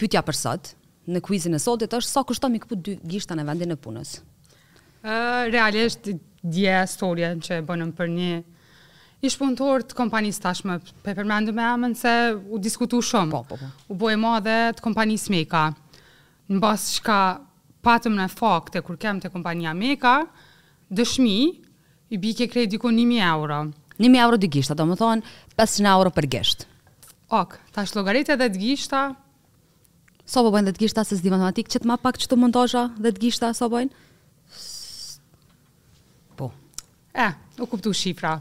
Pyetja për sot, në kuizin e sotit është sa kushton m'i këput dy gishta në vendin e punës? Uh, realisht, dje storien që e bënëm për një ish punëtor të kompanisë tashmë, pe përmendu me emën se u diskutu shumë. Po, po, po. U bo e madhe të kompanisë Meka. Në bazë çka patëm në fakte kur kem te kompania Meka, dëshmi I bike krejt diku ni mijë euro. Ni mijë euro dy gishta, domethonë 500 euro për gisht. Ok, tash llogarite dhetë gishta? Sa po bojnë dhetë gishta, se s'di matematikë, që të ma pak që të mundosha dhetë gishta, sa bojnë? Po. E, eh, u kuptu shifra.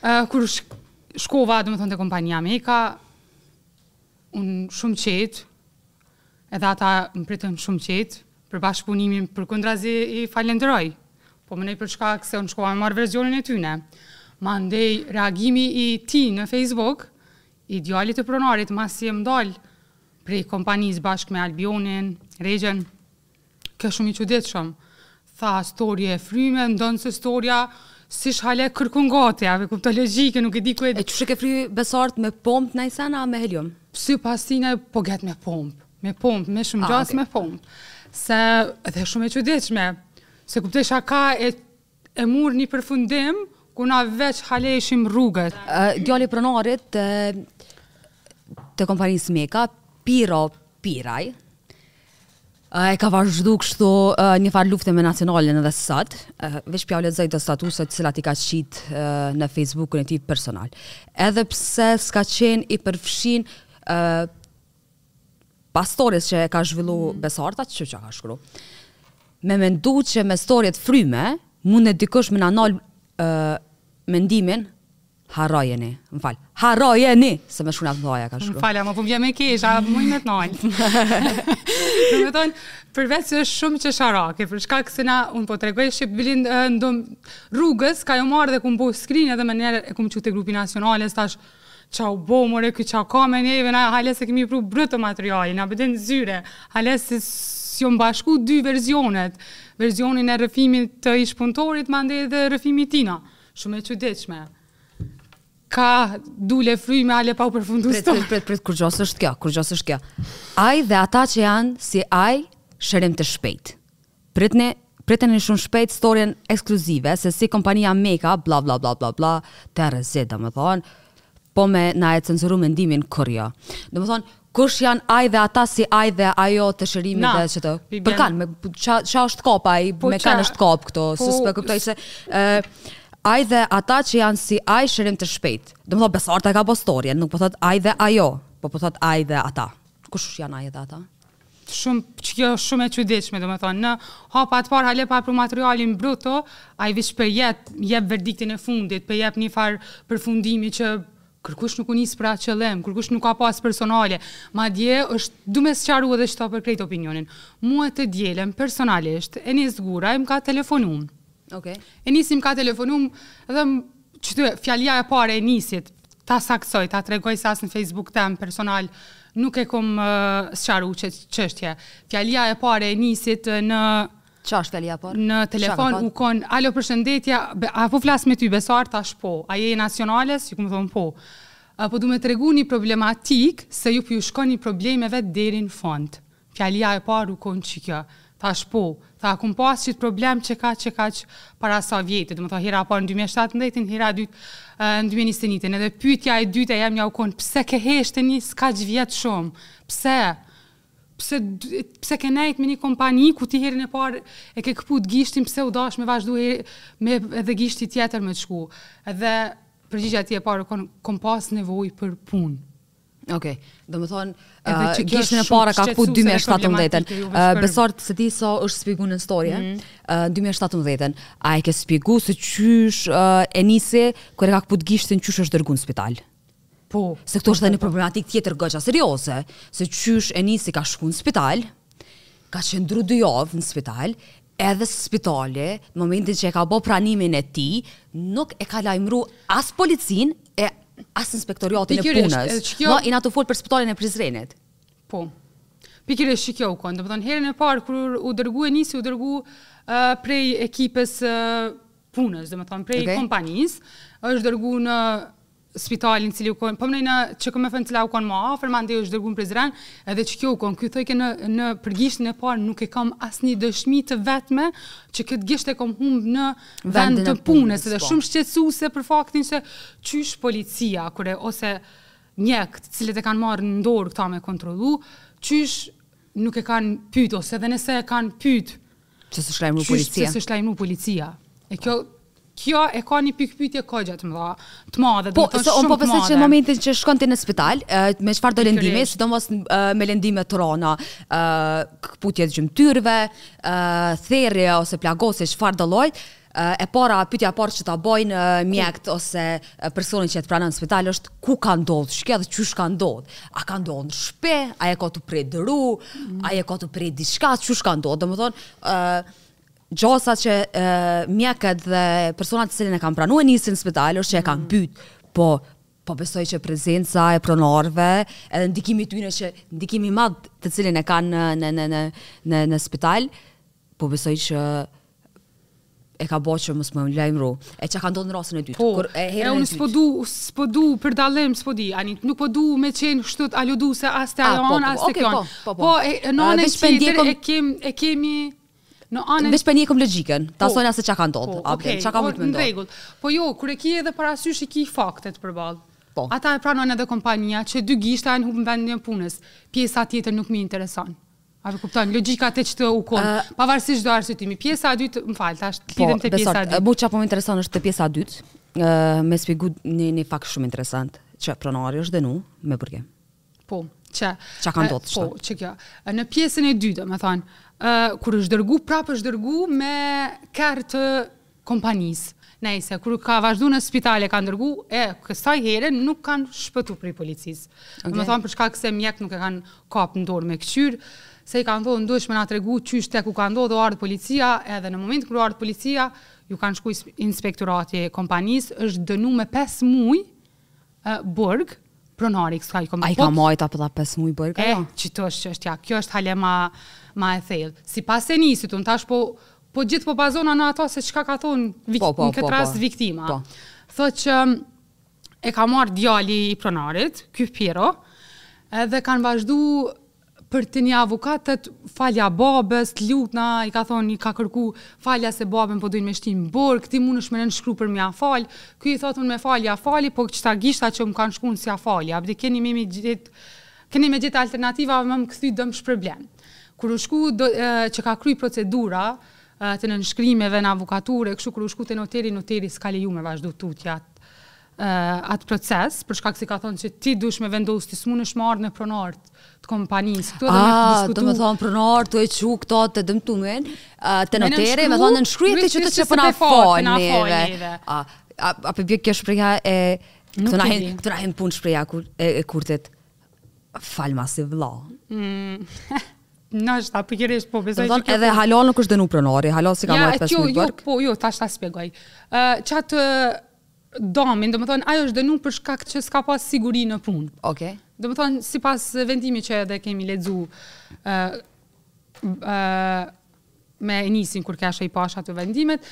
Uh, kur sh shkova, domethonë te kompania Meka, unë shumë qetë, Edhe ata më pritën shumë qetë për bashkëpunimin, përkundrazi i falënderoj, po mendoj për shkak se unë shkova me marrë versionin e tyne. Mandej reagimi i tij në Facebook, i djalit të pronarit, masi jem dalë prej kompanisë bashkë me Albionin, Rexhen, Ke shumë i çuditshëm, tha storie e fryme, ndonëse storja s'ish hale kërkun gati, a me kupto logjike, nuk e di ku e di. E qysh e ke fry Besart me pompë në isen, a me helium? Sipas tina po get me pompë, me pompë, me shumë gjasë okay. me pompë. Se edhe shumë e çuditshme, s'e kuptoj çka e E mur ni përfundim ku na veq hale ishim rrugët. Djali i pronarit të të kompanisë Meka, Piro Piraj, e ka vazhdu kështu një farë lufte me Nacionalen edhe sot, veç p'jau lexoj do statuse të cilat i ka qit në Facebookun e tij personal. Edhe pse s'ka qenë i përfshin Pas stories që e ka zhvillu mm. Besarta, qe çka ka shkru? Me mendu që me storie t'fryme, mundet dikush me na nal uh, mendimin, harrojeni, më fal, harrojeni, se me shkronja të mdhaja ka shkru. Më fal, po m'vjen me kesh, a më i me të nojnë. Domethonë, përveç që është shumë qesharake, për shkak se na, unë po të tregoj, shqip bilin në rrugës, ka jo marrë dhe e kum bo skrin edhe menjëherë e kum çu te grupi i Nacionales, tash, Ça u bo more ky ça ka me neve na hale s'e kemi pru bruto materialin na bëdin zyre hale s'jon bashku dy verzionet verzionin e rrëfimit të ish punëtorit mandej edhe rrëfimit tina shum e çuditshme ka dul e fryme hale pa u përfundu prit prit prit prit kurgjo s'është kjo kurgjo s'është kjo ai dhe ata që janë si ai shërim të shpejt Priteni, priteni shumë shpejt storjen ekskluzive se si kompania Meka bla bla bla bla bla terrezit domethënë po me na e cenzuru mendimin kur jo. Domethënë kush janë ai dhe ata si ai dhe ajo të shërimi dhe qeto. Na i bjen- Për kan, me qa qa është kap ai, Po me qa- kan është kap këto, po- s'po e kuptoj se ë ai dhe ata që janë si ai shërim të shpejt. Domethënë Besarta e ka bërë storjen, nuk po thot ai dhe ajo, po po thot ai dhe ata. Kush janë ai dhe ata? Shumë, qikjo është shumë e çuditshme, domethënë në hapat e parë hala pa e pru materialin bruto, ai veç po e jep, jep verdiktin e fundit, po e jep një far përfundimi që kërkush nuk u nis për atë qëllim, kërkush nuk ka pas personale. Madje është du me sqaru edhe qeta për krejt opinionin. Mua të dielën personalisht, Enis Guraj më ka telefonu. Ok. Enisi m'ka telefonu edhe qetë fjalia e parë e Enisit, ta saktësoj, ta tregoj se as në Facebook tem personal, nuk e kom uh, sqaru qit çështje. Fjalia e parë e Enisit në... Qa është fjalia e pare? Në telefon u kon, alo përshëndetje, a po flas me ty Besarta, thash po, a je e Nacionales, ju kom thonë po. Tha po du me tregu një problematik, se ju po, po ju shkoni problemeve deri në fond. Fjalia e parë u kon qikjo. Thashë po. Tha, kom pasë qit problem qe kaq e kaq para sa vjeti. Do me thonë, hera e parë në dy mijë e shtatëmbëdhjetin, hera e dytë në dy mijë e njëzet e njëtin. Edhe pyetja e dytë e jemja u kon, pse ke heshtë Enis kaq vjet shumë? Pse? Pse, pse ke nejtë me një kompani, ku ti herin e parë e ke këput gishtin, pse u dashë me vazhdu hala, me edhe gishti tjetër me të shku? Edhe përgjigja e tij e parë u kon, kom pasë nevojë për punë. Ok, domethonë, uh, gishtin e parë e ka këput 2017-ën, uh, Besartë se kjo s'u shpjegu në storje, mm -hmm. uh, 2017-ën, a e ke shpjegu se qysh uh, Enisi, kur e ka këput gishtin qysh është dërgu në spital? Po. Se këtu është edhe një problematik tjetër goxha serioze, se qysh Enisi ka shku në spital, ka qëndru dy javë në spital, Edhe spitali, në momentin që e ka bo pranimin e tij, nuk e ka lajmëru as policinë as inspektoriatin e punës. Pikërisht, kjo... Na jena tu folë për spitalin e Prizrenit. Po. Pikërisht, qikjo u kon. Domethonë, herën e parë, kur u dërgu Enisi, u dërgu uh, prej ekipës uh, punës, domethonë, prej okay. kompanisë, është dërgu në spitalin cili u kon po mendoj, domethënë cila u kon më afër mandej është dërguar në Prizren edhe qikjo u kon ky thojke që në në për gishtin e parë nuk e kam asnjë dëshmi të vetme që këtë gisht e kam humb në vend të punës edhe po. është shumë shqetësuese për faktin se qysh policia kurrë ose mjekët cilët e kanë marrë në dorë këta me kontrollu qysh nuk e kanë pyet ose edhe nëse e kanë pyet Që s'është lajmu policia. Qysh që s'është lajmu policia. E kjo, kjo e ka një pikëpyetje kogja të madhe, të madhe, po, të shumë po të madhe. Po, përse që në momentin që shkon ti në spital, me çfarëdo lëndimi, sidomos me lëndime të rona, këputje t'gjymtyrëve, therje ose plagosje, çfarëdo lloji, E para, pyetja e parë që ta bëjnë mjekët ose personi që të pranon në spital është ku ka ndodhur? Shkaku edhe qysh ka ndodhur. A ka ndodhur në shpi? A je ka tu pre dru? Mm. A je ka tu pre diçka? Qysh ka ndodhur? Domethënë, ë gjasa që e, mjekët dhe personat të cilin e kanë pranuar Enisin në spital është që e kanë mm. pyt, po po besoj që prezenca e pronarëve, edhe ndikimi i tyre që është ndikimi i madh të cilin e kanë në në në në në spital, Po besoj që e ka bërë që mos më lajmëru. E çka ka ndodhur në rastin e dytë? Po, kur e herën e dytë. Po, unë s'po du, s'po du për dallim, s'po di. Ani nuk po du me qenë kështu të aludoj se as te ah, ajo po, anë po, as te okay, këon. Po, po, po. po në anën tjetër e kemi e kemi në anën Veç po ndjekim logjikën, tash po, thonë se çka ka ndodhur. Po, okay, çka ka mund të ndodhë. Po jo, kur e ke edhe parasysh i ke faktet përballë. Po. Ata e pranojnë edhe kompania që dy gishta janë humb në vendin e punës. Pjesa tjetër nuk më intereson. A po kupton, logjika te çka të çon. Uh, Pavarësisht çdo arsyetimi, pjesa e dytë, më fal, tash po, lidhem te pjesa e dytë. Po, besoj, çfarë po më intereson është te pjesa e dytë. Ë, uh, më shpjegu një një fakt shumë interesant, që pronari është dënu me burgim. Po, që çka ka ndodhur? Po, që kjo. Në pjesën e dytë, domethënë, ë uh, kur është dërgu prapë është dërgu me kerr të kompanisë nejse kur ka vazhdu në spital e kanë dërgu e kësaj here nuk kanë shpëtu prej policisë okay. domethënë për shkak se mjekët nuk e kanë kap në dorë me këqyr se i kanë thonë duhesh me na tregu qysh tek u ka ndodhë o ardhë policia edhe në moment kur u ardhë policia ju kanë shku inspektorati e kompanisë është dënu me 5 muaj Ë burg, pronari kështu ai komë. A i ka majt ai ata pesë muaj burg apo? Eh, qito është çështja. Kjo është hale ma ma e thellë. Sipas Enisit unë tash po po gjithë po bazohna në ato se çka ka thon vik, po, po, në këtë po, rast po. viktima. Po. Thotë që e ka marr djali i pronarit, ky Piero, edhe kanë vazhdu Për të një avukat thot falja babes, të lutna, i ka thonë i ka kërku falja se baben po dojnë me shti në burg, ti munësh me nënshkru për me ia fal, ky i thotë unë me fal ia fali po qita gishta që më kanë shku unë s'ia fali, a po di keni me mi gjet keni me gjet alternativa me më kthy dëmshpërblim. Kur u shku do që u kry procedurat të nënshkrimeve në avukaturë e kështu kur u shku te noteri, noteri s'ka leju me vazhdu tutje atë atë proces, për shkak se ka thonë që ti dush me vendos, ti s'munesh me ardhë me pronart të kompanisë. Këtu edhe me të diskutu. Domethonë pronari e çu këtë të dëmtumin te noteri, me thonë nënshkruje ti që ti që po na fal neve. A, a, a po vjen kjo shprehja e... Nuk po na hin, po na hin n'punë shprehja kur, e, e Kurtit. Falma si vlla. Mm. Në është ta pikërisht, po besoj që kjo... Edhe po- halo nuk është dënu pronari, halo s'i ka ja, marrë 5.000 bërk. Jo, po, jo, tash ta shpjegoj. Uh, qatë damin, domethënë ajo është dënu për shkak që s'ka pas siguri në punë. Okej. Okay. Domethënë sipas vendimit që edhe kemi lexuar, ë ë me Enisin kur keshë i pashë ato vendimet,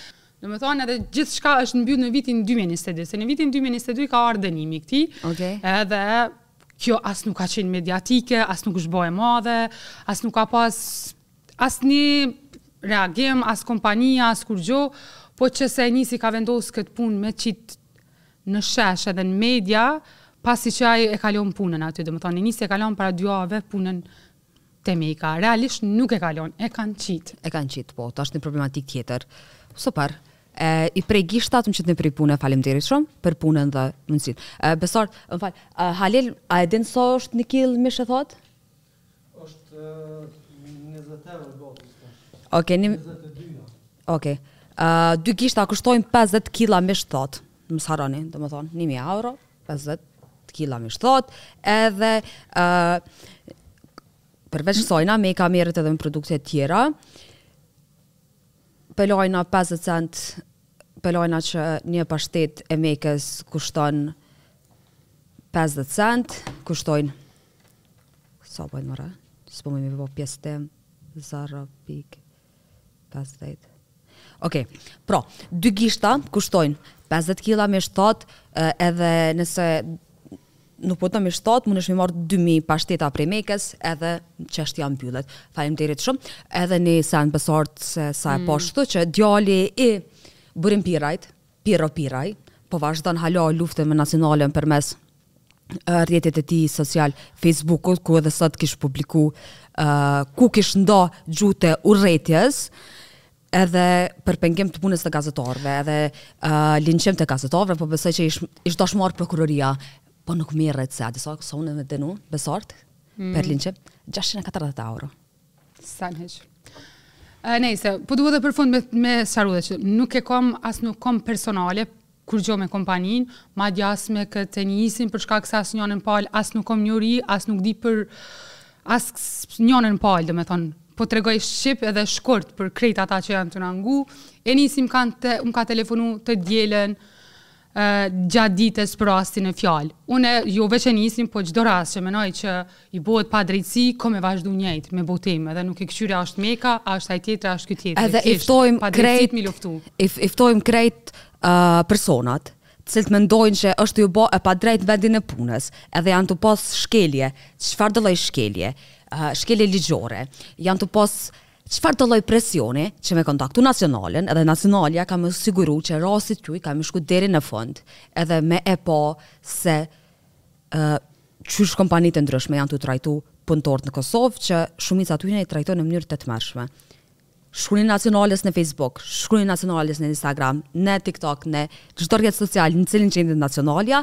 domethënë edhe gjithçka është mbyllë në vitin 2022, se në vitin 2022 ka ardhë dënimi këtij, okay. edhe kjo as nuk ka qenë mediatike, as nuk është bo e madhe, as nuk ka pas as nji reagim, as kompania, as kurgjo, po që se Enisi ka vendosë këtë punë me qitë në shesh edhe në media, pasi që ai e ka lon punën aty, domethonë, Enisi e ka lon para dy jave punën te Meka. Realisht nuk e ka lon, e kanë qitë. E kanë qitë, po, tash një problematikë tjetër. Super. E, I prej gishtat më qitën prej pune, faleminderit shumë, për punën dhe mundësitë. Besart, më fal, Halil, a e din sa është një kil mish t'thatë? Okej, një... Okej. Uh, dy gishta kushtojnë 50 kila mish t'thatë. Mos harroni, domethënë, 1000 euro, 50 kila mish t'thatë, edhe ë uh, përveç asojna Meka merret edhe me produkte të tjera. Pe lojna 50 cent, pe lojna që një pashtetë e Mekës kushton 50 cent, kushtojnë Sa bojnë more? Së po një mi po pjesëtim zero pikë 50. Oke, pra, dy gishta kushtojnë 50 kila mish t'thatë, edhe nëse nuk po do mish t'thatë, munesh me i marrë 2.000 pashteta prej Mekës, edhe çështja mbyllet. Faleminderit shumë, edhe një sen, Besart, se sa e mm. pashtu, që djali i Burim Pirajt, Pirro Piraj po vazhdon hala luftën me Nacionalen përmes rrjetit të tij social Facebookut ku edhe sot kish publiku uh, ku kish nda gjuhë të urrejtjes edhe për pengim të punës të gazetarëve, edhe uh, linçim të gazetarëve, po besoj që ish, ish dashtë me u marrë prokuroria, po nuk mirret se, a di sa kësa unë me dënu, Besart, mm. për linçim, 640 euro. Sen hiç. Uh, nejse, po du edhe për fund me, me sqaru edhe që nuk e kom, as nuk kom personale, kurgjo me kompaninë, madje as me këtë Enisin, për shkak se as njënën palë, as nuk kom njeri, as nuk di për, as njënën palë, domethonë, po tregoj shqip edhe shkurt për krejt ata që janë tu na ngu, Enisi m'ka te-, m'ka telefonu të dielën, gjatë ditës për rastin në fjalë. Unë jo veç Enisin, po çdo rast që menoj që i bohet padrejtësi, kom me vazhdu njëjtë me botu, edhe nuk e kqyri është Meka, është ai tjetri, është ky tjetri. Edhe i ftojmë krejt, i ftojmë krejt uh, personat, të cilët mendojnë që është ju bo e padrejtë në vendin e punës, edhe janë tu pas shkelje, çfarëdo lloj shkelje, uh, shkelje ligjore, janë tu pas shkelje, Çfarëdo lloj presioni që me kontaktu Nacionalen edhe Nacionalja ka me siguru që rastit tuj ka me i shku deri në fund edhe me e pa se uh, qysh kompanitë e ndryshme janë tu i trajtu punëtorët në Kosovë që shumica tyne i trajton në mënyrë të tmerrshme. Shkruni Nacionales në Facebook, shkruni Nacionales në Instagram, në TikTok, në çdo rrjet social në cilin gjindet Nacionalja,